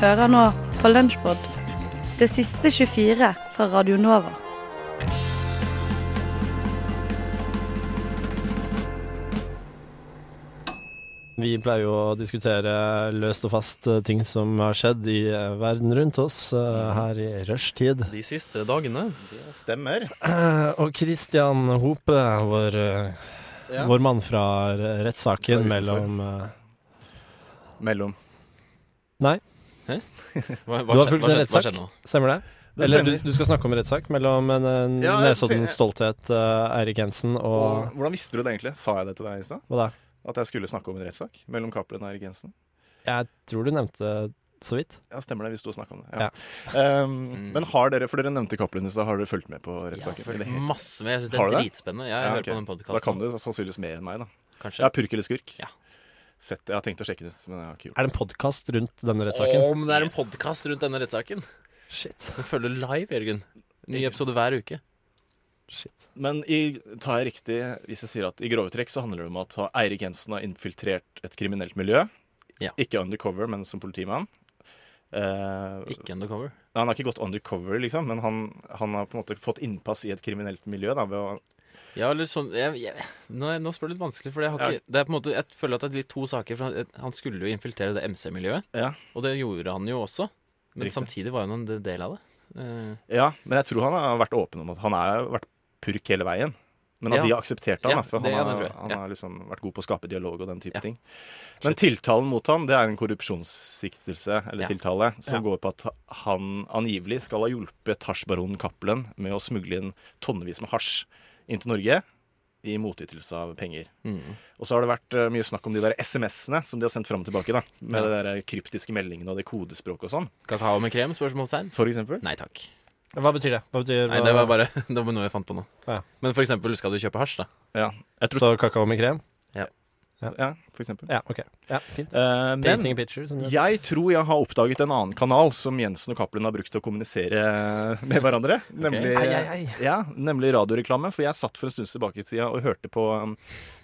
Hører nå på Lunsjpod, det siste 24 fra Radio Nova. Vi pleier jo å diskutere løst og fast eh, ting som har skjedd i eh, verden rundt oss eh, her i rushtid. De siste dagene. Stemmer. Eh, Og Christian Hope, vår, Ja. vår mann fra rettssaken mellom Mellom. Nei, Hva, hva, Du har fulgt hva en skjedde- rettssak? Stemmer det? Det Eller du, stemmer. du skal snakke om rettssak mellom en, en Ja, jeg Nesodden Stolthet, uh, Eirik Jensen og Og hvordan visste du det egentlig? Sa jeg det til deg i stad? At jeg skulle snakke om en rettssak mellom Cappelen og Eirik Jensen? Jeg tror du nevnte så vidt. Ja, stemmer det. Vi sto og snakka om det. Ja. Um, Men har dere, for dere nevnte Cappelen i stad, har dere fulgt med på rettssaken? Ja, det Masse med. Jeg syns det Har er du dritspennende. Jeg Ja, hører på den Da kan du sannsynligvis mer enn meg, da. Kanskje. Ja, Purk eller skurk? Ja. Fett. Jeg har tenkt å sjekke det ut, men jeg har ikke gjort det. Er det en podkast rundt denne rettssaken? Om det er en podkast rundt denne rettssaken. Shit. Den følger live, Jørgen. Ny episode hver uke. Shit. Men i, tar jeg riktig hvis jeg sier at i grove trekk så handler det om at Eirik Jensen har infiltrert et kriminelt miljø. Ja. Ikke undercover, men som politimann. Eh, Ikke undercover. Nei, Han har ikke gått undercover, liksom, men han, han har på en måte fått innpass i et kriminelt miljø. Da, å, Ja, eller sånn jeg, jeg, nå, nå spør du litt vanskelig, for jeg, har Ja. ikke, det er på en måte, jeg føler at det er litt to saker. For han, han skulle jo infiltrere det MC-miljøet, ja. og det gjorde han jo også. Men Riktig. samtidig var han en del av det. Uh, ja, men jeg tror han har vært åpen om at han har vært purk hele veien. Men at Ja. de har akseptert han, da, han, har, han har liksom vært god på å skape dialog og den type ting. Men tiltalen mot han, det er en korrupsjonssiktelse, eller tiltale, som går på at han angivelig skal ha hjulpet hasjbaronen Cappelen med å smugle inn tonnevis med hasj inn til Norge i motytelse av penger. mm. Og så har det vært eh, mye snakk om de der SMS-ene som de har sendt fram og tilbake, da. Med Ja. de der kryptiske meldingene og det kodespråket og sånn. Kakao med krem? Spørsmålstegn? For eksempel. Nei takk. Hva betyr det? Hva betyr Nei, det var bare det var noe jeg fant på nå. Ja. Men for eksempel, skal du kjøpe hasj, da? Ja, jeg tror, Så kakao med krem? ja ja for eksempel. Ja, OK. Ja, fint. Eh, men Painting a picture. Som det heter. jeg tror jeg har oppdaget en annen kanal som Jensen og Cappelen har brukt til å kommunisere med hverandre. Nemlig, Ai, ai, ai. Ja, nemlig radioreklame. For jeg satt for en stund tilbake i tida og hørte på um,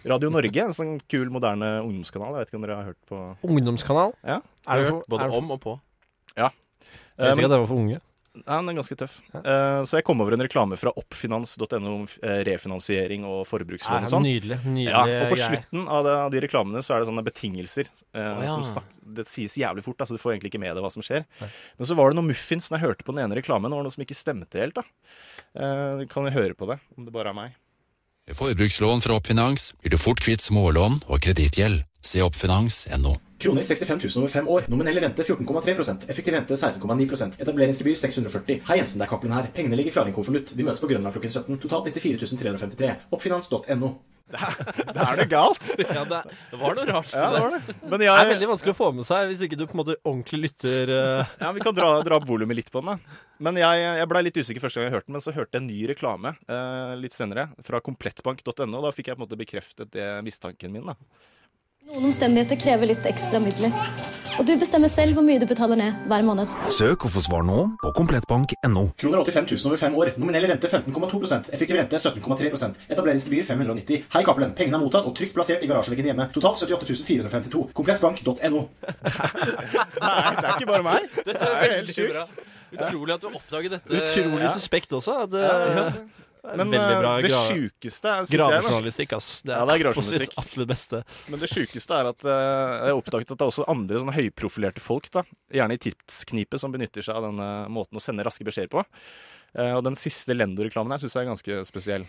Radio Norge, en sånn kul, moderne ungdomskanal. Jeg vet ikke om dere har hørt på Ungdomskanal? Ja. Er det for, både er det for, om og på. Ja. jeg Eh, visste ikke at det var for unge. Ja, den er ganske tøff. Eh, så jeg kom over en reklame fra oppfinans.no om eh, refinansiering og forbrukslån og sånn. nydelig. nydelig Ja, og på greier. slutten av, det, av de reklamene så er det sånne betingelser. Å, ja. som snak, det sies jævlig fort, da, så du får egentlig ikke med deg hva som skjer. Men så var det noe muffins når jeg hørte på den ene reklamen. Det var noe som ikke stemte helt. da. Eh, kan jeg høre på det, om det bare er meg? Med forbrukslån fra Oppfinans blir du fort kvitt smålån og kredittgjeld. Se oppfinans.no. Kroner 65 000 over fem år. Nominell rente 14,3% Effektiv rente 16,9% Etableringsgebyr 640. Hei, Jensen, det er Cappelen her. Pengene ligger klare i en konvolutt. Vi møtes på Grønland klokken 17. Totalt 94 353. Oppfinans.no. Det er det galt! Ja, det, var noe rart. Ja, det var det. Men Det er veldig vanskelig å få med seg hvis ikke du på en måte ordentlig lytter. Uh... ja, vi kan dra, dra opp volumet litt på den. da. Men jeg, jeg blei litt usikker første gang jeg hørte den, men så hørte jeg en ny reklame uh, litt senere fra komplettbank.no. Da fikk jeg på en måte bekreftet det mistanken min. da. Noen omstendigheter krever litt ekstra midler. Og du bestemmer selv hvor mye du betaler ned hver måned. Søk og få svar nå på komplettbank.no. Kroner 85 000 over fem år. Nominell rente 15,2% Effektiv rente 17,3% Etableringsgebyr 590. Hei, Cappelen. Pengene er mottatt og trygt plassert i garasjeveggen hjemme. Totalt 78 452. Komplettbank.no. Nei, det er ikke bare meg. Det er Veldig bra. sjukt. Utrolig at du oppdaget dette. Utrolig suspekt også. At, eh, Men veldig eh, bra det gra- sjukeste er- gravejournalistikk, ass. Det Ja, det er på sitt absolutt beste. Men det sjukeste er at eh, jeg har oppdaget at det er også andre sånne høyprofilerte folk, da, gjerne i tipsknipet, som benytter seg av denne måten å sende raske beskjeder på. Eh, og den siste Lendo-reklamen her syns jeg er ganske spesiell.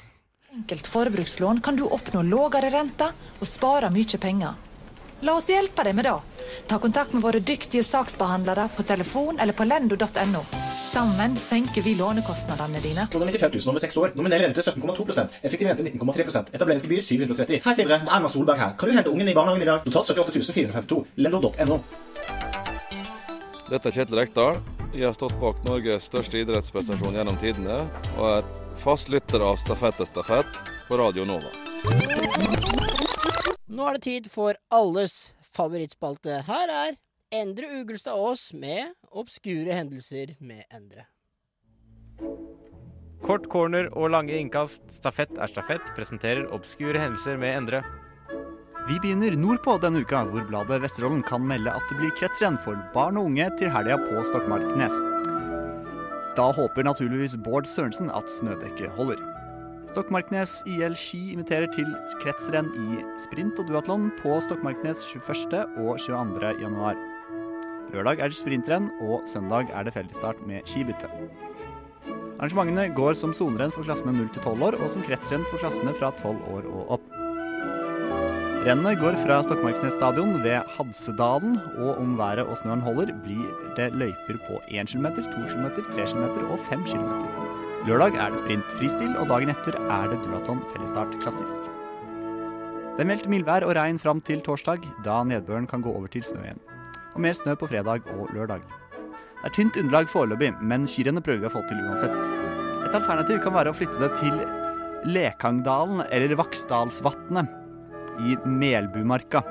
Enkelt forbrukslån kan du oppnå lågere rente og spare mye penger. La oss hjelpe deg med det. Ta kontakt med våre dyktige saksbehandlere på telefon eller på lendo.no. Sammen senker vi lånekostnadene dine. Kroner 95 000 over seks år. Nominell rente 17,2% Effektiv rente 19,3% Etableringsgebyr 730. Hei, Sindre. Det er Erna Solberg her. Kan du hente ungen i barnehagen i dag? Totalt 78 452. Lendo.no. Dette er Kjetil Rekdal. Jeg har stått bak Norges største idrettsprestasjon gjennom tidene, og er fast lytter av Stafett er stafett på Radio Nova. Nå er det tid for alles favorittspalte. Her er Endre Ugelstad Aas med Obskure hendelser med Endre. Kort corner og lange innkast. Stafett er stafett presenterer obskure hendelser med Endre. Vi begynner nordpå denne uka, hvor bladet Vesterålen kan melde at det blir kretsrenn for barn og unge til helga på Stokmarknes. Da håper naturligvis Bård Sørensen at snødekket holder. Stokmarknes IL Ski inviterer til kretsrenn i sprint og duatlon på Stokmarknes 21. og 22. januar. Lørdag er det sprintrenn, og søndag er det fellesstart med skibytte. Arrangementene går som sonerenn for klassene 0 til 12 år, og som kretsrenn for klassene fra 12 år og opp. Rennet går fra Stokmarknes stadion ved Hadsedalen, og om været og snøen holder, blir det løyper på 1 km, 2 km, 3 km og 5 km. Lørdag er det sprint fristil, og dagen etter er det duatlon fellesstart klassisk. Det er meldt mildvær og regn fram til torsdag, da nedbøren kan gå over til snø igjen. Og mer snø på fredag og lørdag. Det er tynt underlag foreløpig, men skirennet prøver vi å få til uansett. Et alternativ kan være å flytte det til Lekangdalen eller Vaksdalsvatnet i Melbumarka.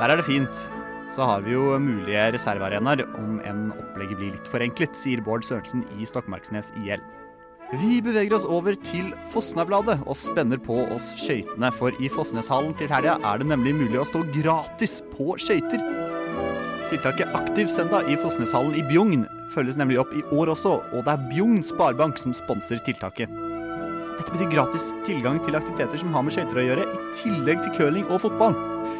Der er det fint. Så har vi jo mulige reservearenaer om enn opplegget blir litt forenklet, sier Bård Sørensen i Stokmarknes IL. Vi beveger oss over til Fosnabladet og spenner på oss skøytene, for i Fosneshallen til helga er det nemlig mulig å stå gratis på skøyter. Tiltaket Aktiv søndag i Fosneshallen i Bjugn følges nemlig opp i år også, og det er Bjugn Sparebank som sponser tiltaket. Dette betyr gratis tilgang til aktiviteter som har med skøyter å gjøre, i tillegg til curling og fotball.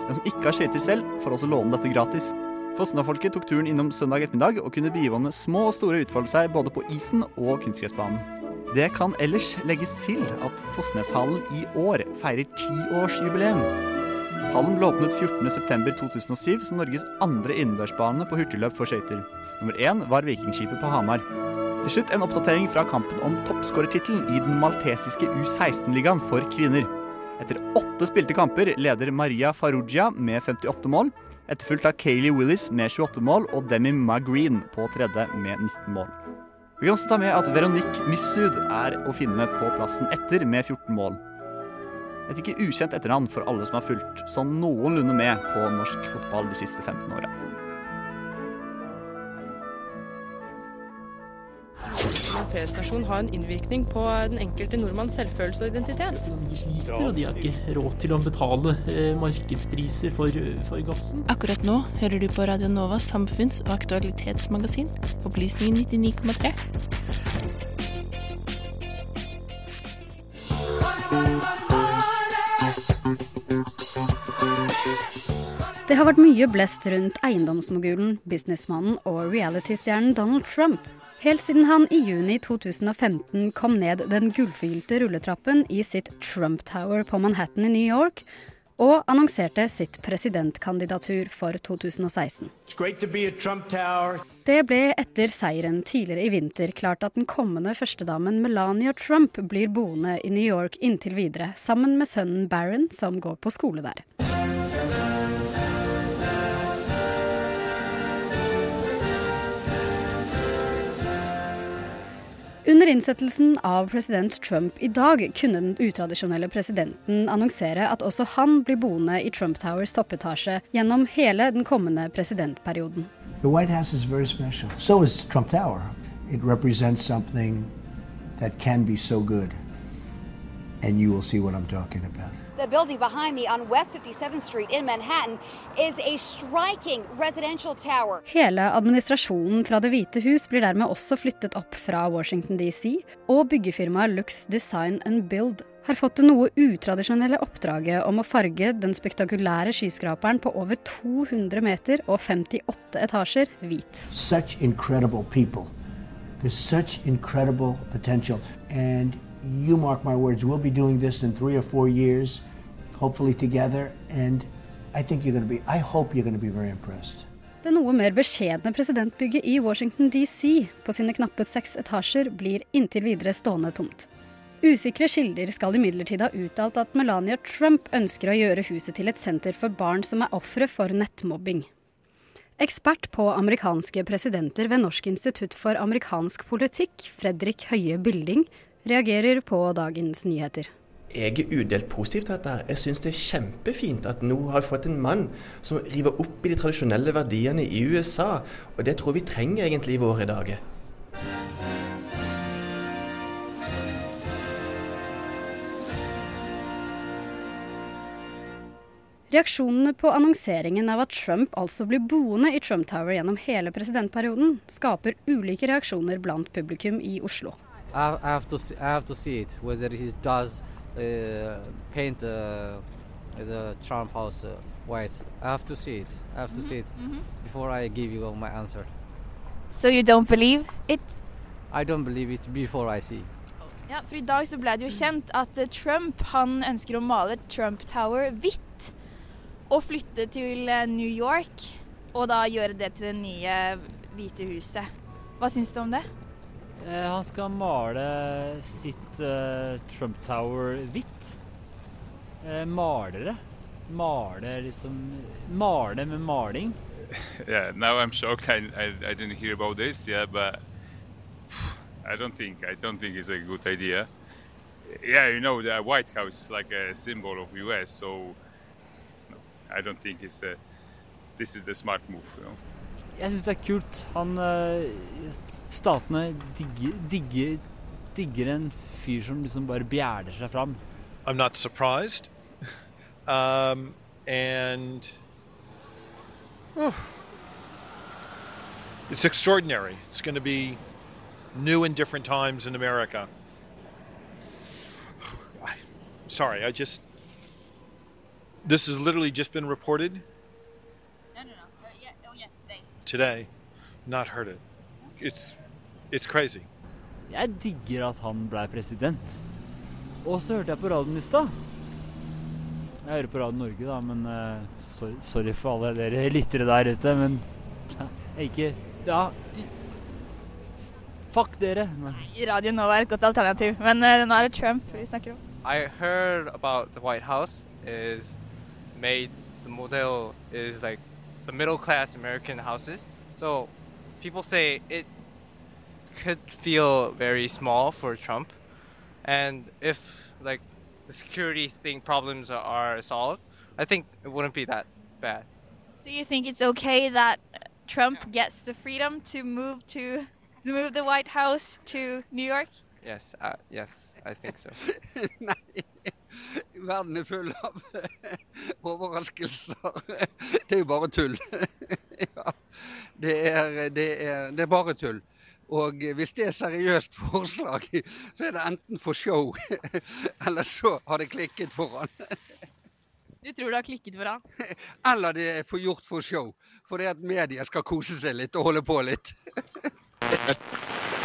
Den som ikke har skøyter selv, får også låne dette gratis. Fosna-folket tok turen innom søndag ettermiddag og kunne bivåne små og store utfolde seg både på isen og kunstgressbanen. Det kan ellers legges til at Fosneshallen i år feirer tiårsjubileum. Hallen ble åpnet 14.9.2007 som Norges andre innendørsbane på hurtigløp for skøyter. Nummer én var Vikingskipet på Hamar. Til slutt en oppdatering fra kampen om toppskårertittelen i den maltesiske U16-ligaen for kvinner. Etter åtte spilte kamper leder Maria Farugia med 58 mål, etterfulgt av Kayleigh Willis med 28 mål og Demi Magreen på tredje med 19 mål. Vi kan også ta med at Veronique Mifsud er å finne på plassen etter med 14 mål. Et ikke ukjent etternavn for alle som har fulgt sånn noenlunde med på norsk fotball de siste 15 åra. En P-stasjon har en innvirkning på den enkelte nordmanns selvfølelse og identitet. De sliter, og de har ikke råd til å betale eh, markedspriser for, for gassen. Akkurat nå hører du på Radio Novas samfunns- og aktualitetsmagasin, Opplysningen 99,3. Det har vært mye blest rundt eiendomsmogulen, businessmannen og reality-stjernen Donald Trump. Helt siden han i juni 2015 kom ned den gullfylte rulletrappen i sitt Trump Tower på Manhattan i New York og annonserte sitt presidentkandidatur for 2016. Det ble etter seieren tidligere i vinter klart at den kommende førstedamen Melania Trump blir boende i New York inntil videre, sammen med sønnen Barron, som går på skole der. Under innsettelsen av president Trump i dag kunne den utradisjonelle presidenten annonsere at også han blir boende i Trump Towers toppetasje gjennom hele den kommende presidentperioden. The White House is very special. So is Trump Tower. It represents something that can be so good. And you will see what I'm talking about. The building behind me on West 57th Street in Manhattan is a striking residential tower. Hele administrasjonen fra Det hvite hus blir dermed også flyttet opp fra Washington DC, og byggefirmaet Lux Design and Build har fått det noe utradisjonelle oppdraget om å farge den spektakulære skyskraperen på over 200 meter og 58 etasjer hvit. Such incredible people. There's such incredible potential. And you mark my words, we'll be doing this in three or four years, hopefully together. And I think you're going to be, I hope you're going to be very impressed. Det noe mer beskjedne presidentbygget i Washington DC på sine knappe seks etasjer blir inntil videre stående tomt. Usikre kilder skal imidlertid ha uttalt at Melania Trump ønsker å gjøre huset til et senter for barn som er ofre for nettmobbing. Ekspert på amerikanske presidenter ved Norsk institutt for amerikansk politikk, Fredrik Høie Bilding, reagerer på dagens nyheter. Jeg er udelt positiv til dette. Jeg syns det er kjempefint at nå har vi fått en mann som river opp i de tradisjonelle verdiene i USA. Og det tror vi trenger egentlig i våre dager. Reaksjonene på annonseringen av at Trump altså blir boende i Trump Tower gjennom hele presidentperioden, skaper ulike reaksjoner blant publikum i Oslo. I, I have to see, I have to see it whether he does uh, paint uh, the Trump house uh, white. I have to see it. I have to see it before I give you my answer. So you don't believe it? I don't believe it before I see. Ja, for I dag så ble det jo kjent at eh, Trump han ønsker å male Trump Tower hvitt. Og flytte til eh, New York, og da gjøre det til det nye hvite huset. Hva syns du om det? Eh, han skal male sitt eh, Trump Tower hvitt. Eh, malere. Male liksom Male med maling. yeah, now I'm shocked. I, I, I didn't hear about this. Yeah, but I don't think I don't think it's a good idea. Yeah, you know the White House is like a symbol of U.S. So I don't think it's a. This is the smart move. You know. Jeg syns det er kult. Han eh, Statene digger, digger, digger en fyr som liksom bare bjæler seg fram. I'm not surprised. um, and oh, it's extraordinary. It's going to be new and different times in America. I, sorry, I just. This has literally just been reported today. Not heard it. It's, it's crazy. Jeg digger at han ble president. Og så hørte jeg på radioen i stad. Jeg hører på Radio Norge, da, men uh, sorry, sorry for alle dere lyttere der ute, men jeg ikke Ja. Fuck dere. Nei. Radio Nova er et godt alternativ, men uh, nå er det Trump vi snakker om. I heard about the White House is made the model is like the middle class American houses. So people say it could feel very small for Trump. And if like the security thing problems are, are solved, I think it wouldn't be that bad. Do you think it's okay that Trump gets the freedom to move to to move the White House to New York? Yes, uh, yes, I think so. Verden er full av overraskelser. Det er jo bare tull. Ja. Det er, det er, det er bare tull. Og hvis det er seriøst forslag, så er det enten for show, eller så har det klikket for han. Du tror det har klikket for han? Eller det er for gjort for show. For det at media skal kose seg litt og holde på litt.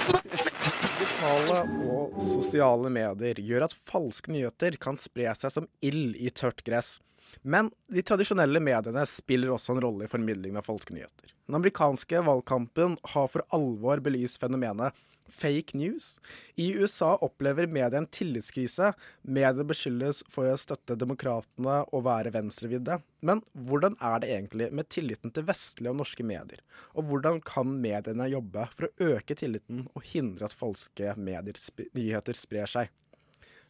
Digitale og sosiale medier gjør at falske nyheter kan spre seg som ild i tørt gress. Men de tradisjonelle mediene spiller også en rolle i formidlingen av falske nyheter. Den amerikanske valgkampen har for alvor belyst fenomenet fake news. I USA opplever media en tillitskrise. Mediene beskyldes for å støtte demokratene og være venstrevidde. Men hvordan er det egentlig med tilliten til vestlige og norske medier? Og hvordan kan mediene jobbe for å øke tilliten og hindre at falske nyheter sprer seg?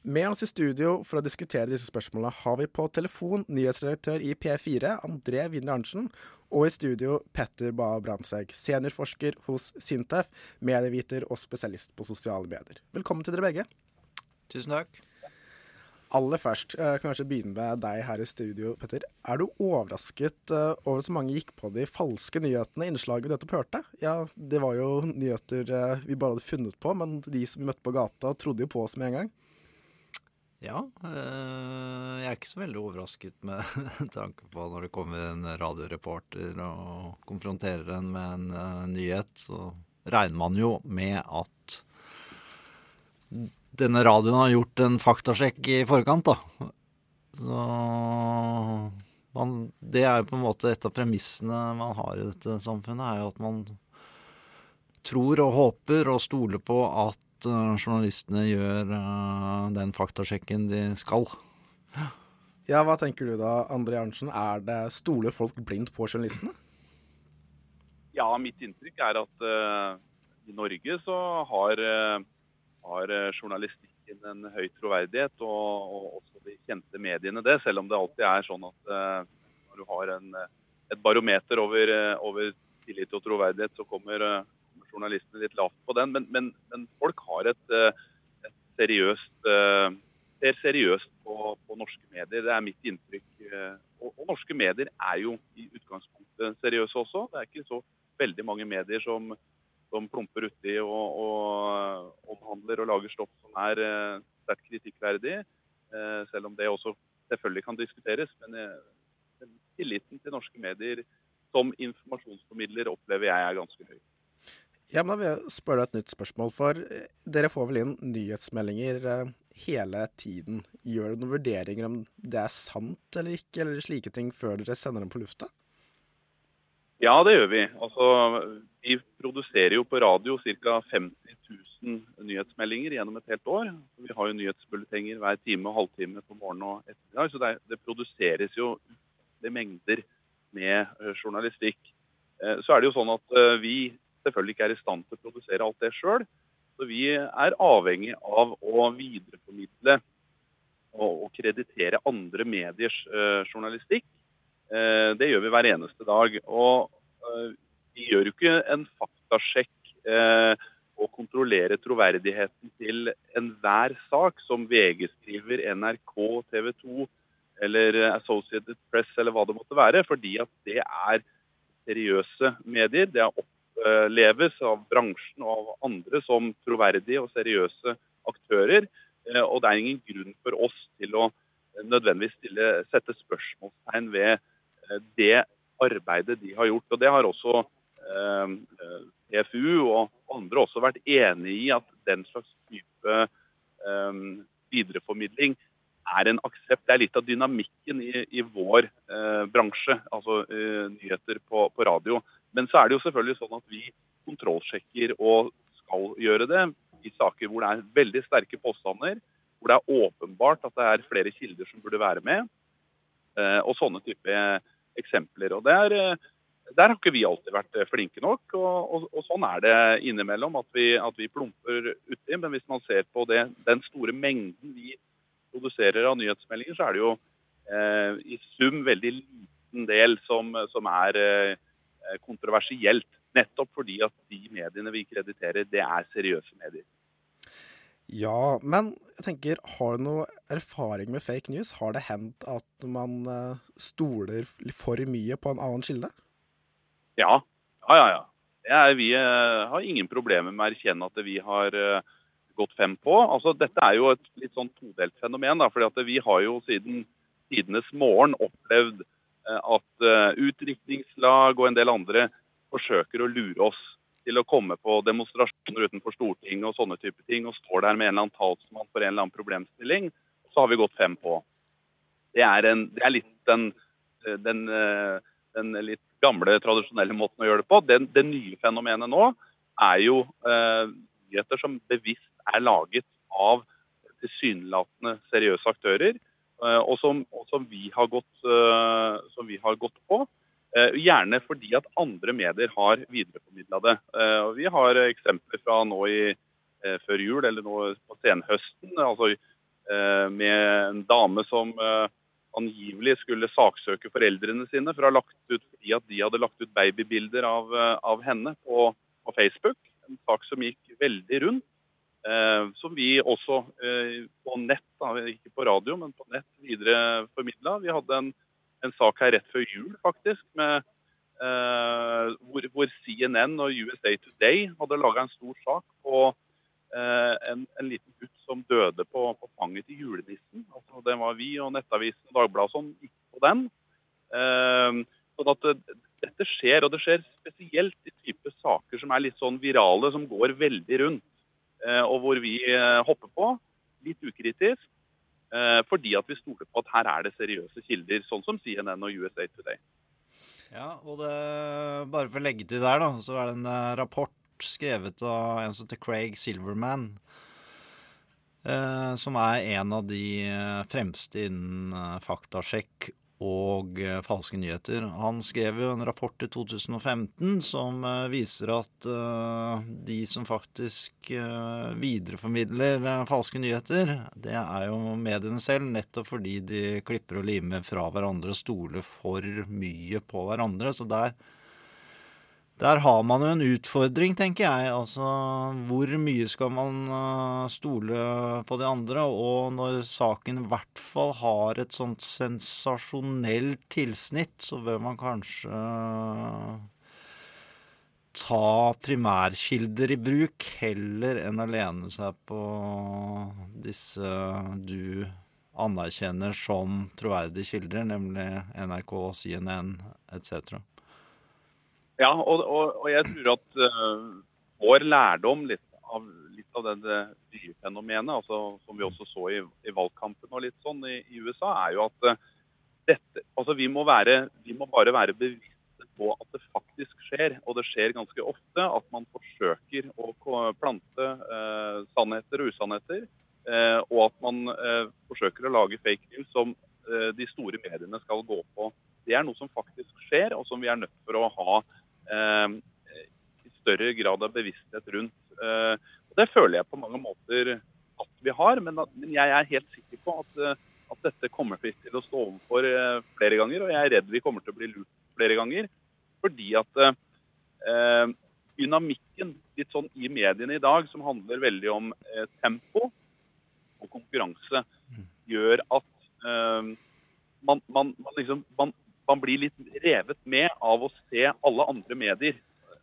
Med oss i studio for å diskutere disse spørsmålene har vi på telefon nyhetsredaktør i P4, André Winne Arntzen, og i studio Petter Bae Brandtzæg, seniorforsker hos Sintef, medieviter og spesialist på sosiale medier. Velkommen til dere begge. Tusen takk. Aller først, eh, kanskje begynne med deg her i studio, Petter. Er du overrasket eh, over så mange gikk på de falske nyhetene i innslaget vi nettopp hørte? Ja, det var jo nyheter eh, vi bare hadde funnet på, men de som vi møtte på gata, trodde jo på oss med en gang. Ja, eh, jeg er ikke så veldig overrasket med tanke på når det kommer en radioreporter og konfronterer en med en eh, nyhet, så regner man jo med at denne radioen har gjort en faktasjekk i forkant, da. Så man, det er jo på en måte et av premissene man har i dette samfunnet, er jo at man tror og håper og stoler på at uh, journalistene gjør uh, den faktasjekken de skal. Ja, hva tenker du da, André Arntzen? Er det Stoler folk blindt på journalistene? Ja, mitt inntrykk er at uh, i Norge så har, har journalistikken en høy troverdighet, og, og, også de kjente mediene det. Selv om det alltid er sånn at når du har en, et barometer over, over tillit og troverdighet, så kommer journalistene litt lavt på den. Men, men, men folk har et, et seriøst ser seriøst på, på norske medier. Det er mitt inntrykk. eh, Og, og norske medier er jo i utgangspunktet seriøse også. Det er ikke så veldig mange medier som, som plumper uti og, og omhandler og lager stoff som er eh, sterkt kritikkverdig. Eh, selv om det også selvfølgelig kan diskuteres. Men eh, tilliten til norske medier som informasjonsformidler opplever jeg er ganske høy. Ja, men Da vil jeg spørre deg et nytt spørsmål. For eh, dere får vel inn nyhetsmeldinger eh, hele tiden. Gjør dere noen vurderinger om det er sant eller ikke, eller slike ting, før dere sender dem på lufta? Ja, det gjør vi. Altså, vi produserer jo på radio ca. 50 000 nyhetsmeldinger gjennom et helt år. Vi har jo nyhetsbulletenger hver time og halvtime på morgen og ettermiddag. Så det, det produseres jo det mengder med eh, journalistikk. Så er det jo sånn at vi selvfølgelig ikke er i stand til å produsere alt det sjøl. Så vi er avhengig av å videreformidle og, og kreditere andre mediers eh, journalistikk. Eh, det gjør vi hver eneste dag. Og eh, vi gjør jo ikke en faktasjekk eh, og kontrollerer troverdigheten til enhver sak som VG skriver, NRK, TV 2 eller Associated Press eller hva det måtte være, fordi at det er seriøse medier. Det oppleves av bransjen og av andre som troverdige og seriøse aktører. Eh, Og det er ingen grunn for oss til å eh, nødvendigvis stille, sette spørsmålstegn ved eh, det arbeidet de har gjort. Og Det har også eh, eh, PFU og andre også vært enig i at den slags type eh, videreformidling er en aksept. Det er litt av dynamikken i, i vår eh, bransje, altså eh, nyheter på, på radio. Men så er det jo selvfølgelig sånn at vi kontrollsjekker og skal gjøre det i saker hvor det er veldig sterke påstander, hvor det er åpenbart at det er flere kilder som burde være med, eh, og sånne type eksempler. Og der, eh, der har ikke vi alltid vært eh, flinke nok, og, og, og sånn er det innimellom at vi, at vi plumper uti. Men hvis man ser på det, den store mengden vi produserer av nyhetsmeldinger, så er det jo eh, i sum veldig liten del som, som er eh, kontroversielt. Nettopp fordi at de mediene vi krediterer, det er seriøse medier. Ja, men jeg tenker, har du noe erfaring med fake news? Har det hendt at man eh, stoler for mye på en annen kilde? Ja, ja, ja. ja. Er, vi eh, har ingen problemer med å erkjenne at vi har eh, gått fem på. Altså, dette er jo et litt sånn todelt fenomen. Da, fordi at vi har jo siden tidenes morgen opplevd eh, at eh, utdrikningslag og en del andre forsøker å lure oss til å komme på demonstrasjoner utenfor Stortinget og sånne type ting, og står der med en eller annen talsmann for en eller annen problemstilling. Så har vi gått fem på. Det er, en, det er litt den, den, eh, den litt gamle, tradisjonelle måten å gjøre det på. Den, det nye fenomenet nå er jo eh, nyheter som bevisst er laget av tilsynelatende seriøse aktører, eh, og, som, og som, vi gått, eh, som vi har gått på. Eh, gjerne fordi at andre medier har videreformidla det. Eh, og vi har eksempler fra nå i, eh, før jul, eller nå på senhøsten, altså eh, med en dame som eh, angivelig skulle saksøke foreldrene sine for å ha lagt ut fordi at de hadde lagt ut babybilder av, eh, av henne på, på Facebook. En sak som gikk veldig rundt. Eh, som vi også eh, på nett, ikke på radio, men på nett videreformidla. Vi hadde en, en sak her rett før jul, faktisk, med, eh, hvor, hvor CNN og USA Today hadde laga en stor sak på eh, en, en liten gutt som døde på, på fanget til julenissen. Altså, det var vi og Nettavisen og Dagbladet som gikk på den. Eh, sånn at dette skjer, og det skjer spesielt i type saker som er litt sånn virale, som går veldig rundt. Eh, og hvor vi eh, hopper på, litt ukritisk, eh, fordi at vi stoler på at her er det seriøse kilder, sånn som CNN og USA Today. Ja, og det, bare for å legge til der, da, så er det en rapport skrevet av en som heter Craig Silverman. Som er en av de fremste innen faktasjekk og eh, falske nyheter. Han skrev jo en rapport i 2015 som eh, viser at eh, de som faktisk videreformidler falske nyheter, det er jo mediene selv, nettopp fordi de klipper og limer fra hverandre og stoler for mye på hverandre. Så der Der har man jo en utfordring, tenker jeg. Altså, hvor mye skal man eh, stole på de andre? Og når saken i hvert fall har et sånt sensasjonelt tilsnitt, så bør man kanskje ta primærkilder i bruk heller enn å lene seg på disse du anerkjenner som troverdige kilder, nemlig NRK, CNN etc. Ja, og, og, og jeg tror at uh, vår lærdom litt av, litt av det, det byfenomenet, altså, som vi også så i, i valgkampen og litt sånn i, i USA, er jo at uh, dette, altså vi må, være, vi må bare være bevisste på at det faktisk skjer, og det skjer ganske ofte, at man forsøker å plante uh, sannheter og usannheter, og at man forsøker å lage fake news som de store mediene skal gå på. Det er noe som faktisk skjer, og som vi er nødt for å ha i større grad av bevissthet rundt. Eh, og Det føler jeg på mange måter at vi har, men, jeg er helt sikker på at, eh, at dette kommer vi til å stå overfor eh, flere ganger, og jeg er redd vi kommer til å bli lurt flere ganger. Fordi at eh, dynamikken litt sånn i mediene i dag, som handler veldig om eh, tempo og konkurranse, gjør at eh, man, man, man, liksom, man, man blir litt revet med av å se alle andre medier.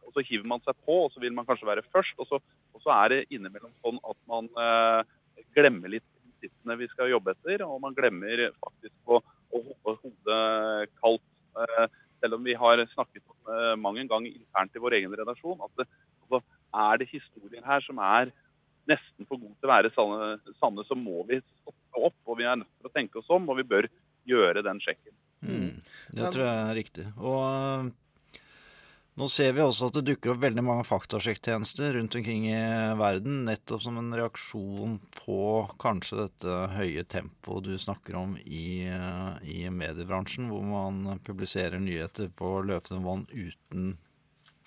Og så hiver man seg på, og så vil man kanskje være først. Og så, og så er det innimellom sånn at man eh, glemmer litt prinsippene vi skal jobbe etter, og man glemmer faktisk å, å holde hodet kaldt. Eh, selv om vi har snakket om eh, mang en internt i vår egen redaksjon, at det, altså, er det historier her som er nesten for gode til å være sanne, sanne, så må vi stoppe opp. Og vi er nødt til å tenke oss om, og vi bør gjøre den sjekken. Det tror jeg er riktig. Og øh, nå ser vi også at det dukker opp veldig mange faktasjekktjenester rundt omkring i verden, nettopp som en reaksjon på kanskje dette høye tempoet du snakker om i, øh, i mediebransjen, hvor man publiserer nyheter på løpende vann uten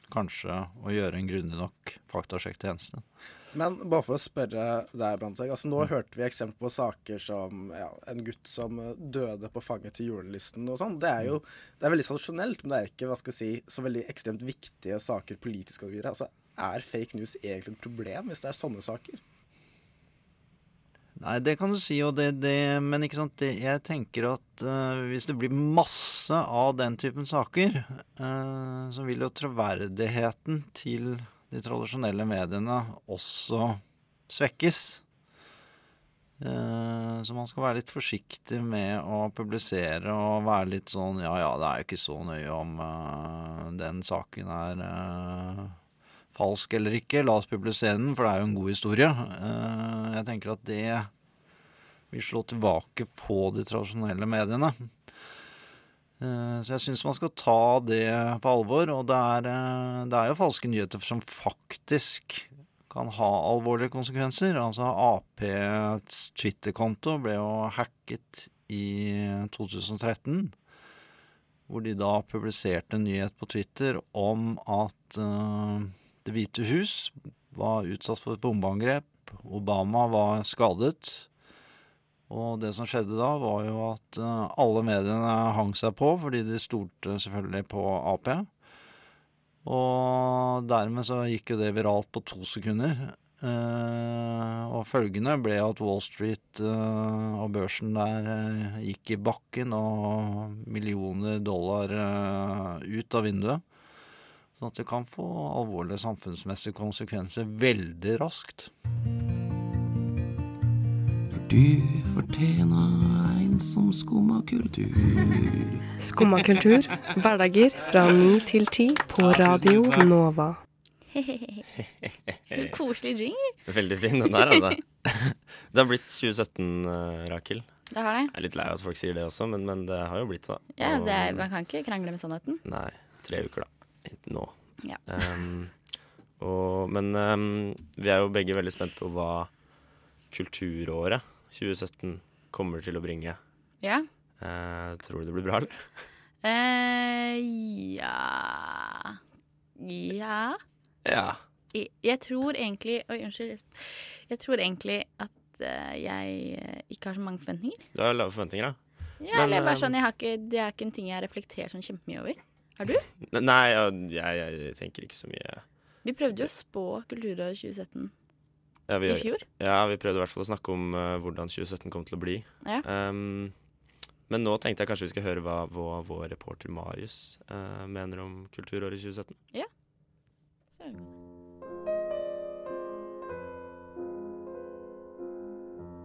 kanskje å gjøre en grundig nok faktasjekktjeneste. Men bare for å spørre deg, Brandtzæg. Altså, nå hørte vi eksempler på saker som ja, en gutt som eh, døde på fanget til julelisten og sånn. Det er jo det er veldig sensasjonelt, men det er ikke hva skal vi si, så veldig ekstremt viktige saker politisk og videre. Altså, er fake news egentlig et problem hvis det er sånne saker? Nei, det kan du si, og det, det, men ikke sant, det, jeg tenker at uh, hvis det blir masse av den typen saker, uh, så vil jo troverdigheten til de tradisjonelle mediene også svekkes. Eh, så man skal være litt forsiktig med å publisere og være litt sånn Ja ja, det er jo ikke så nøye om eh, den saken er eh, falsk eller ikke. La oss publisere den, for det er jo en god historie. Jeg tenker at det vil slå tilbake på de tradisjonelle mediene. Eh, Så jeg syns man skal ta det på alvor. Og det er, eh, det er jo falske nyheter som faktisk kan ha alvorlige konsekvenser. Altså Aps Twitter-konto ble jo hacket i 2013. Hvor de da publiserte en nyhet på Twitter om at uh, Det hvite hus var utsatt for et bombeangrep. Obama var skadet. Og det som skjedde da, var jo at eh, alle mediene hang seg på, fordi de stolte selvfølgelig på Ap. Og dermed så gikk jo det viralt på to sekunder. Eh, og følgende ble at Wall Street eh, og børsen der gikk i bakken, og millioner dollar ut av vinduet. Sånn at det kan få alvorlige samfunnsmessige konsekvenser veldig raskt. Du fortjener en som skumma kultur. Skumma kultur, hverdager fra ni til ti på Radio Nova. Koselig jingle. Veldig fin den der, altså. Det har blitt 2017, eh, Rakel. Det har det. Jeg er litt lei av at folk sier det også, men, men det har jo blitt da. Ja, det er, Man kan ikke krangle med sannheten. Nei, tre uker da. Ikke Nå. Ja. Um, og, men um, vi er jo begge veldig spent på hva kulturåret 2017 kommer til å bringe. Ja. Eh, tror du det blir bra, eller? Eh, ja Ja. Ja. Jeg, jeg tror egentlig Oi, unnskyld. Jeg tror egentlig at uh, jeg eh, ikke har så mange forventninger. Du har lave forventninger, da. Ja, eller bare sånn, jeg har ikke, Det er ikke en ting jeg har reflektert sånn kjempemye over. Har du? Nei, jeg, jeg, jeg tenker ikke så mye. Vi prøvde jo å spå Kulturåret 2017. Ja, vi, I fjor? Ja, vi prøvde i hvert fall å snakke om uh, hvordan 2017 kom til å bli. Ja. Um, men nå tenkte jeg kanskje vi skal høre hva, hva vår reporter Marius uh, mener om kulturåret 2017. Ja.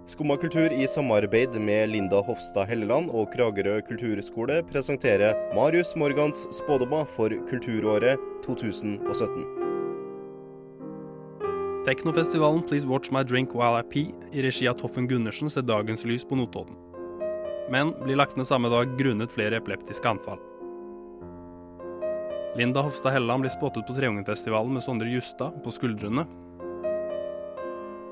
Skumma kultur i samarbeid med Linda Hofstad Helleland og Kragerø kulturskole presenterer Marius Morgans spådommer for kulturåret 2017. Teknofestivalen Please Watch My Drink While I Pee i regi av Toffen Gundersen ser dagens lys på Notodden. Men blir lagt ned samme dag grunnet flere epileptiske anfall. Linda Hofstad Helleland blir spottet på Treungenfestivalen med Sondre Justad på skuldrene.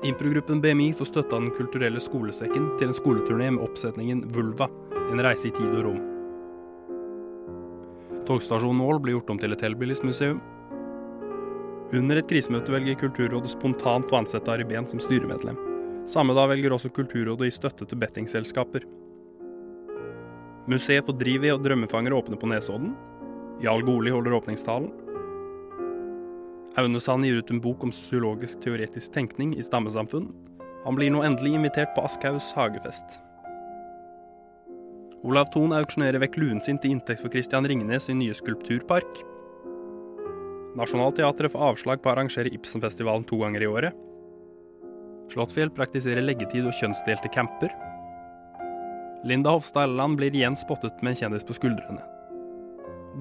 Improgruppen BMI får støtte av Den kulturelle skolesekken til en skoleturné med oppsetningen Vulva, en reise i tid og rom. Togstasjonen Ål blir gjort om til et hellbillies-museum. Under et krisemøte velger Kulturrådet spontant å ansette Ari Behn som styremedlem. Samme dag velger også Kulturrådet å gi støtte til bettingselskaper. Museet for Drivi og Drømmefanger åpner på Nesodden. Jarl Goli holder åpningstalen. Aune Sand gir ut en bok om sosiologisk teoretisk tenkning i stammesamfunn. Han blir nå endelig invitert på Askhaugs hagefest. Olav Thon auksjonerer vekk luen sin til inntekt for Christian Ringnes i nye skulpturpark. Nationaltheatret får avslag på å arrangere Ibsenfestivalen to ganger i året. Slåttfjell praktiserer leggetid og kjønnsdelte camper. Linda Hofstad Elleland blir igjen spottet med en kjendis på skuldrene.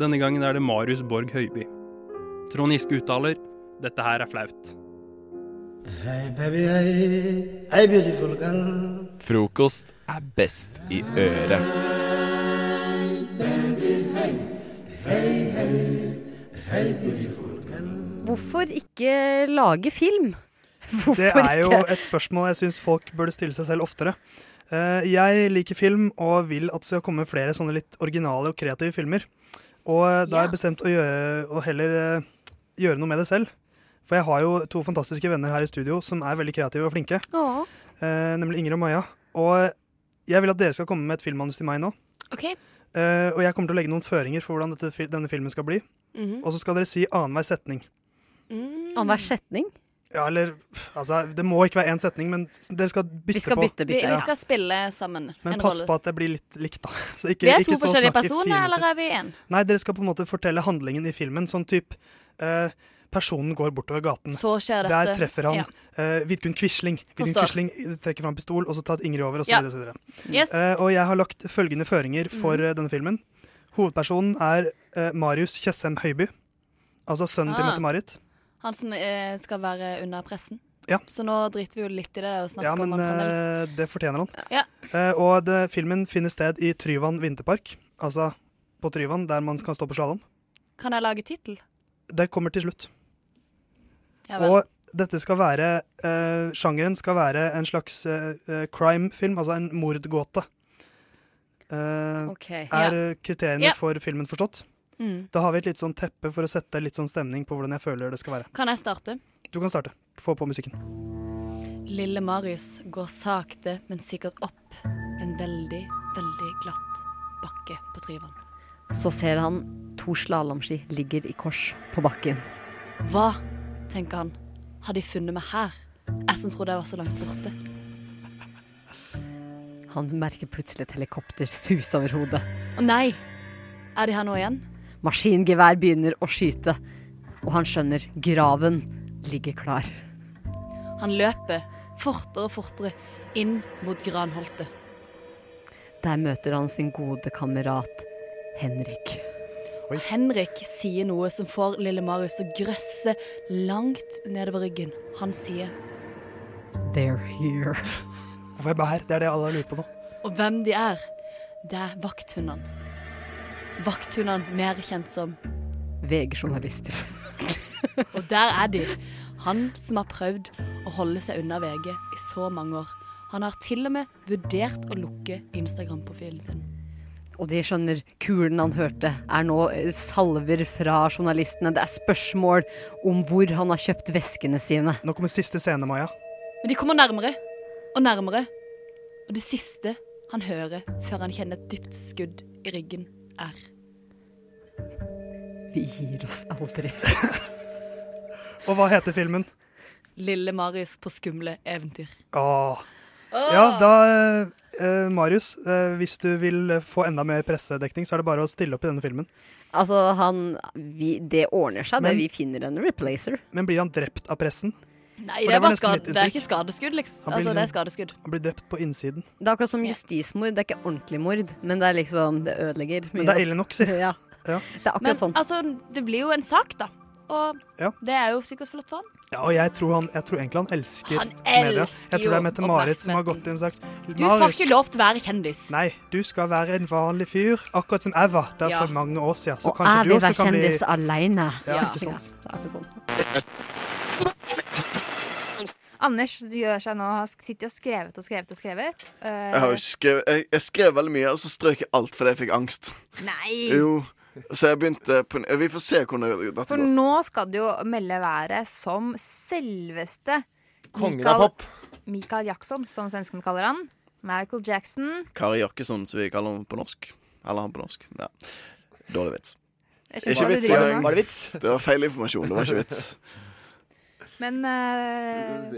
Denne gangen er det Marius Borg Høiby. Trond Giske uttaler dette her er flaut. Hei, baby, hei. Hei, beautiful girl. Frokost er best i øret. Hvorfor ikke lage film? Hvorfor Det er jo et spørsmål jeg syns folk burde stille seg selv oftere. Eh, Jeg liker film og vil at det skal komme flere sånne litt originale og kreative filmer. Og eh, da har jeg bestemt å, gjøre, å heller eh, gjøre noe med det selv. For jeg har jo to fantastiske venner her i studio som er veldig kreative og flinke. Åh. Nemlig Inger og Maja. Og jeg vil at dere skal komme med et filmmanus til meg nå. OK. Eh, og jeg kommer til å legge noen føringer for hvordan dette, denne filmen skal bli. Mhm. Og så skal dere si annenhver setning. Annenhver setning? Ja, eller altså, Det må ikke være én setning, men dere skal bytte Vi skal på. bytte, bytte. Vi, vi skal spille sammen Men pass rolle. på at det blir litt likt, da. Så ikke, vi er ikke to stå forskjellige personer, eller er vi én? Nei, dere skal på en måte fortelle handlingen i filmen. Sånn type eh, Personen går bortover gaten. Så skjer Der treffer han Ja. eh, Vidkun Quisling. Vidkun Quisling trekker fram pistol, og så tar Ingrid over, og så Ja. videre. Og, så videre. Yes. Eh, og jeg har lagt følgende føringer for Mhm. eh, denne filmen. Hovedpersonen er eh, Marius Tjessem Høiby. Altså sønnen til Ah. Mette-Marit. Han som eh, skal være under pressen. Ja. Så nå driter vi jo litt i det og snakker Ja, men om han fremdeles. eh, det fortjener han. Ja. Eh, og det, filmen finner sted i Tryvann vinterpark. Altså på Tryvann, der man kan stå på slalåm. Kan jeg lage tittel? Det kommer til slutt. Ja vel. og dette skal være eh, Sjangeren skal være en slags eh, eh, crime-film, altså en mordgåte. Eh, Ok. Er kriteriene for filmen forstått? Mm. Da har vi et litt sånn teppe for å sette litt sånn stemning på hvordan jeg føler det skal være. Kan jeg starte? Du kan starte. Få på musikken. Lille Marius går sakte, men sikkert opp en veldig, veldig glatt bakke på Tryvann. Så ser han to slalåmski ligger i kors på bakken. Hva, tenker han, har de funnet meg her? Jeg som trodde jeg var så langt borte. Han merker plutselig et helikopter suse over hodet. Å nei, er de her nå igjen? Maskingevær begynner å skyte, og han skjønner graven ligger klar. Han løper fortere og fortere inn mot granholtet. Der møter han sin gode kamerat Henrik. Oi. Henrik sier noe som får lille Marius til å grøsse langt nedover ryggen. Han sier They're here. Hvem er? Det er det alle har lurt på nå. Og hvem de er, det er vakthundene. Vakthundene mer kjent som VG-journalister. Og der er de. Han som har prøvd å holde seg unna VG i så mange år. Han har til og med vurdert å lukke Instagram-profilen sin. Og de skjønner kulen han hørte, er nå eh, salver fra journalistene. Det er spørsmål om hvor han har kjøpt veskene sine. Nå kommer siste scene, Maja. Men de kommer nærmere og nærmere. Og det siste han hører før han kjenner et dypt skudd i ryggen, er Vi gir oss aldri. Og hva heter filmen? Lille Marius på skumle eventyr. Åh. Åh! Ja, da eh, Marius, eh, hvis du vil få enda mer pressedekning, så er det bare å stille opp i denne filmen. Altså, han vi, Det ordner seg, Men- det. Vi finner en replacer. Men blir han drept av pressen? Nei, det, det, var var nesten skad, mitt det er ikke skadeskudd, liksom. Han Altså, det er liksom- skadeskudd. Han blir drept på innsiden. Det er akkurat som justismord. Det er ikke ordentlig mord, men det er liksom Det ødelegger mye. Men det er ille nok, si. Ja. Ja. Det er akkurat Men sånn. altså, det blir jo en sak, da. Og Ja. det er jo sikkert flott for han. Ja, og jeg tror, han, jeg tror egentlig han elsker Han media. elsker Jeg tror det er Mette-Marit som har gått inn og sagt Du får ikke lov til å være kjendis. Nei, du skal være en vanlig fyr, akkurat som jeg var der Ja. for mange år siden. Så Og jeg du vil være kjendis bli aleine. Ja, ikke sant? Ja, det er akkurat sånn. Anders, du gjør seg nå, har sittet og skrevet og skrevet og skrevet. Uh, Jeg, har jo skrevet, jeg, jeg skrev veldig mye, og så strøk jeg alt fordi jeg fikk angst. Nei! Jo, så jeg begynte på Vi får se hvordan dette For nå skal du jo melde været som selveste Kongen Michael- av pop. Michael Jackson, som svenskene kaller han. Michael Jackson. Kari Jakkesson, som vi kaller ham på norsk. Eller han på norsk. Ja. Dårlig vits. Ikke vits. Var det vits? Det var feil informasjon. Det var ikke vits. Men eh,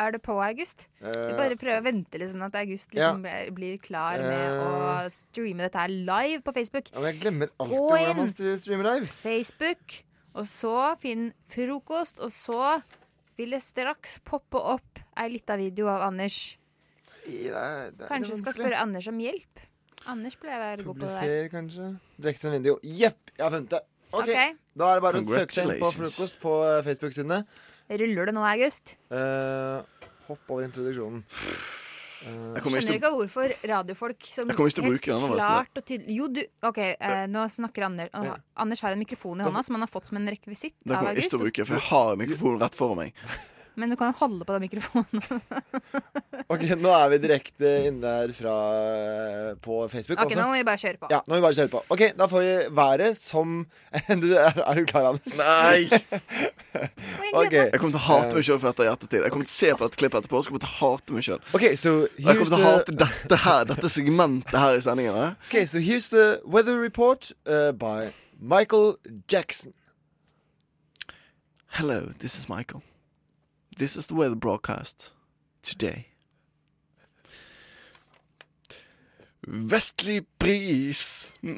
er det på august? Eh, bare prøver å vente litt sånn at august liksom blir- blir klar med å streame dette her live på Facebook. Ja, men jeg glemmer alltid hvordan man st- streamer live. Facebook, og så finn frokost, og så vil det straks poppe opp ei lita video av Anders. Det er, det er Kanskje du skal spørre Anders om hjelp? Anders pleier å være god på det. Publiser, kanskje. Direkte en video. Jepp, jeg har funnet det. Ok, Ok. Da er det bare å søke seg inn på frokost på eh, Facebook-sidene. Ruller det nå, August? Uh, hopp over introduksjonen. Jeg kommer ikke Skjønner ikke hvorfor radiofolk som Jeg kommer ikke til å bruke den, klart og tydelig Jo, du OK, uh, nå snakker Anders. Å, Anders har en mikrofon i hånda som han har fått som en rekvisitt Det kommer jeg ikke til å bruke, for jeg har mikrofonen rett foran meg. Men du kan jo holde på den mikrofonen. Ok, Nå er vi direkte inne der fra, eh, på Facebook OK, også. nå må vi bare kjøre på. Ja, nå må vi bare kjøre på. Ok, Da får vi været som du, er, er du klar, Anders? Nei! okay. Jeg kommer til å hate meg sjøl for dette i ettertid. Jeg kommer til å se på dette klippet etterpå og kommer til å hate meg sjøl. Okay, so jeg kommer til å hate dette her, dette segmentet her i sendingen. Ok, so here's the weather report uh, by Michael Jackson. Hello, this is Michael. This is the weather broadcast today. Vestlig bris.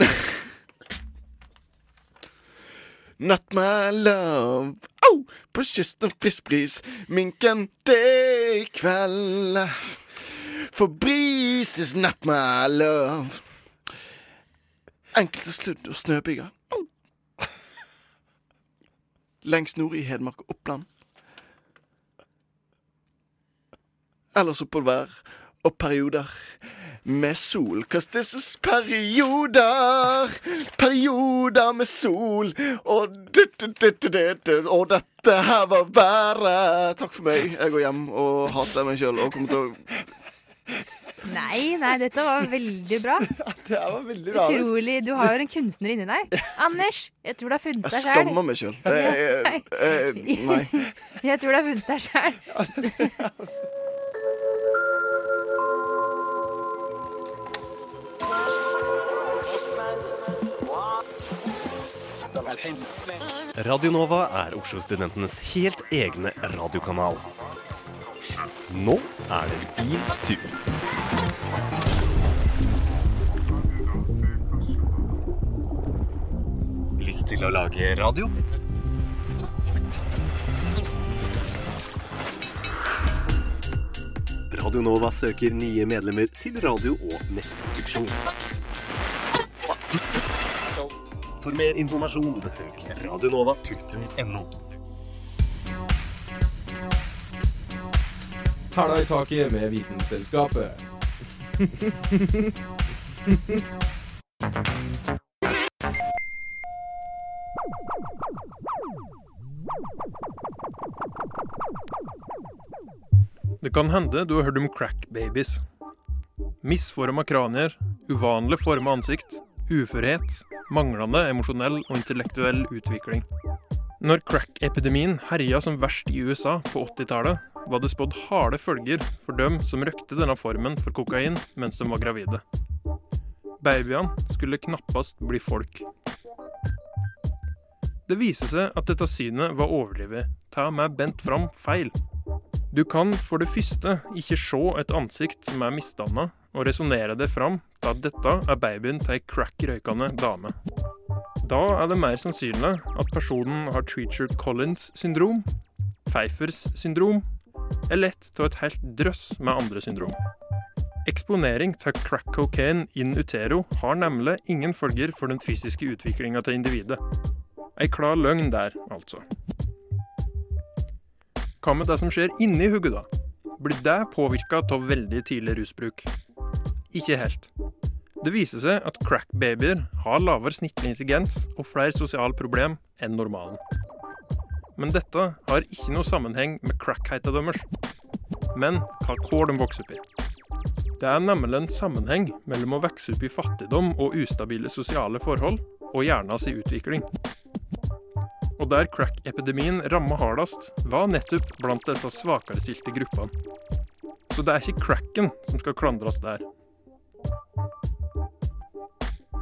Not my love. Au! På kysten frisk bris. Minken det i kveld. For bris is not my love. Enkelte sludd og snøbyger. Lengst nord i Hedmark og Oppland. Ellers oppholdvær og perioder med sol. Cause this is perioder, perioder med sol. Og, og dette her var været. Takk for meg. Jeg går hjem og hater meg sjøl og kommer til å Nei, nei, dette var veldig bra. Det var veldig bra. Utrolig. Du har jo en kunstner inni deg. Anders, jeg tror du har funnet deg sjøl. Jeg skammer meg sjøl. Nei. Jeg tror du har funnet deg sjæl. Radio Nova er Oslo-studentenes helt egne radiokanal. Nå er det din tur. Lyst til å lage radio? Radionova søker nye medlemmer til radio- og nettproduksjon. For mer informasjon besøk radionova.no. Hæla i taket med Vitenselskapet. Det kan hende du har hørt om crack-babies. Misforma kranier, uvanlig forma ansikt, uførhet, manglende emosjonell og intellektuell utvikling. Når crack-epidemien herja som verst i USA på 80-tallet, var det spådd harde følger for dem som røkte denne formen for kokain mens de var gravide. Babyene skulle knappast bli folk. Det viser seg at dette synet var overdrevet. Ta meg bent fram feil. Du kan for det første ikke se et ansikt som er misdanna, og resonnere det fram til at dette er babyen til ei crack-røykende dame. Da er det mer sannsynlig at personen har Treacher Collins syndrom, Pfeiffers syndrom, eller ett av et helt drøss med andre syndrom. Eksponering til crack cocaine in utero har nemlig ingen følger for den fysiske utviklinga til individet. Ei klar løgn der, altså. Hva med det som skjer inni hodet, da? Blir det påvirka av veldig tidlig rusbruk? Ikke helt. Det viser seg at crack-babyer har lavere snittlig intelligens og flere sosiale problem enn normalen. Men dette har ikke noe sammenheng med crack-heita deres, men hva kår de vokser opp i. Det er nemlig en sammenheng mellom å vokse opp i fattigdom og ustabile sosiale forhold, og hjernas utvikling. Og der crack-epidemien ramma hardest, var nettopp blant disse svakerestilte gruppene. Så det er ikke cracken som skal klandres der.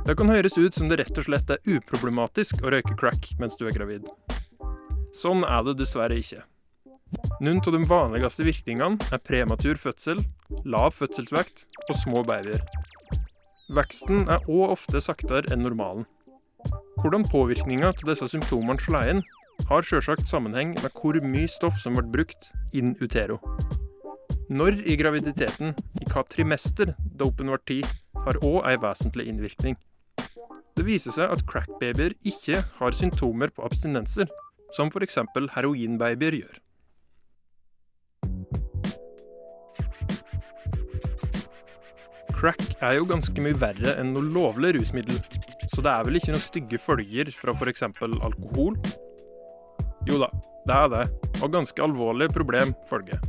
Det kan høres ut som det rett og slett er uproblematisk å røyke crack mens du er gravid. Sånn er det dessverre ikke. Noen av de vanligste virkningene er prematur fødsel, lav fødselsvekt og små babyer. Veksten er òg ofte saktere enn normalen. Hvordan påvirkninga til disse symptomene slår inn, har sjølsagt sammenheng med hvor mye stoff som ble brukt in utero. Når i graviditeten, i hva trimester dopen ble tid, har òg ei vesentlig innvirkning. Det viser seg at crackbabyer ikke har symptomer på abstinenser, som f.eks. heroinbabyer gjør. Crack er jo ganske mye verre enn noe lovlig rusmiddel, så det er vel ikke noen stygge følger fra f.eks. alkohol? Jo da, det er det, og ganske alvorlige problem følger.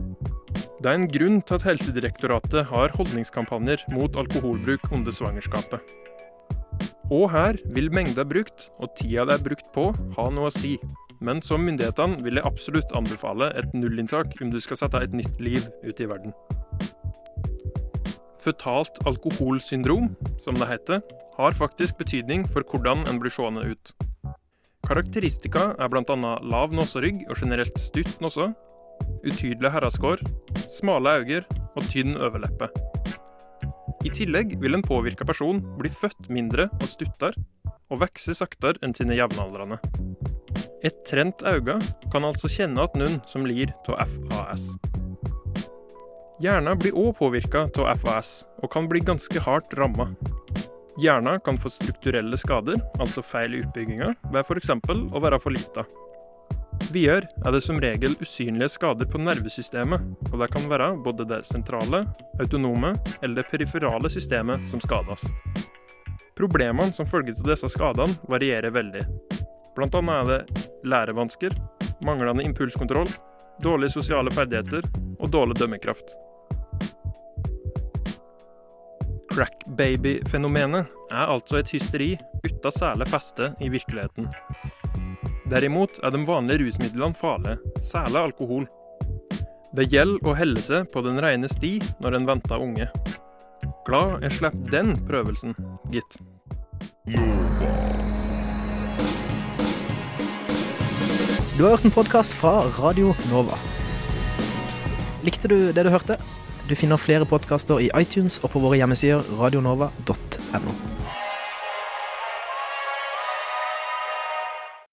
Det er en grunn til at Helsedirektoratet har holdningskampanjer mot alkoholbruk under svangerskapet. Og her vil mengda brukt, og tida det er brukt på, ha noe å si. Men som myndighetene vil jeg absolutt anbefale et nullinntak om du skal sette et nytt liv ut i verden. Føtalt alkoholsyndrom, som det heter, har faktisk betydning for hvordan en blir seende ut. Karakteristika er bl.a. lav noserygg og generelt stutt nose, utydelig herreskår, smale øyne og tynn overleppe. I tillegg vil en påvirka person bli født mindre og stuttere, og vokse saktere enn sine jevnaldrende. Et trent øye kan altså kjenne at noen som lir av FAS. Hjernen blir òg påvirka av FAS, og kan bli ganske hardt ramma. Hjernen kan få strukturelle skader, altså feil i utbygginga, ved f.eks. å være for lita. Videre er det som regel usynlige skader på nervesystemet, og det kan være både det sentrale, autonome eller det periferale systemet som skades. Problemene som følge av disse skadene varierer veldig. Blant annet er det lærevansker, manglende impulskontroll, dårlige sosiale ferdigheter og dårlig dømmekraft. Crack-baby-fenomenet er altså et hysteri uten særlig feste i virkeligheten. Derimot er de vanlige rusmidlene farlige, særlig alkohol. Det gjelder å helle seg på den rene sti når en venter unge. Glad jeg slapp den prøvelsen, gitt. Du har hørt en podkast fra Radio Nova. Likte du det du hørte? Du finner flere podkaster i iTunes og på våre hjemmesider radionova.no.